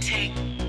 take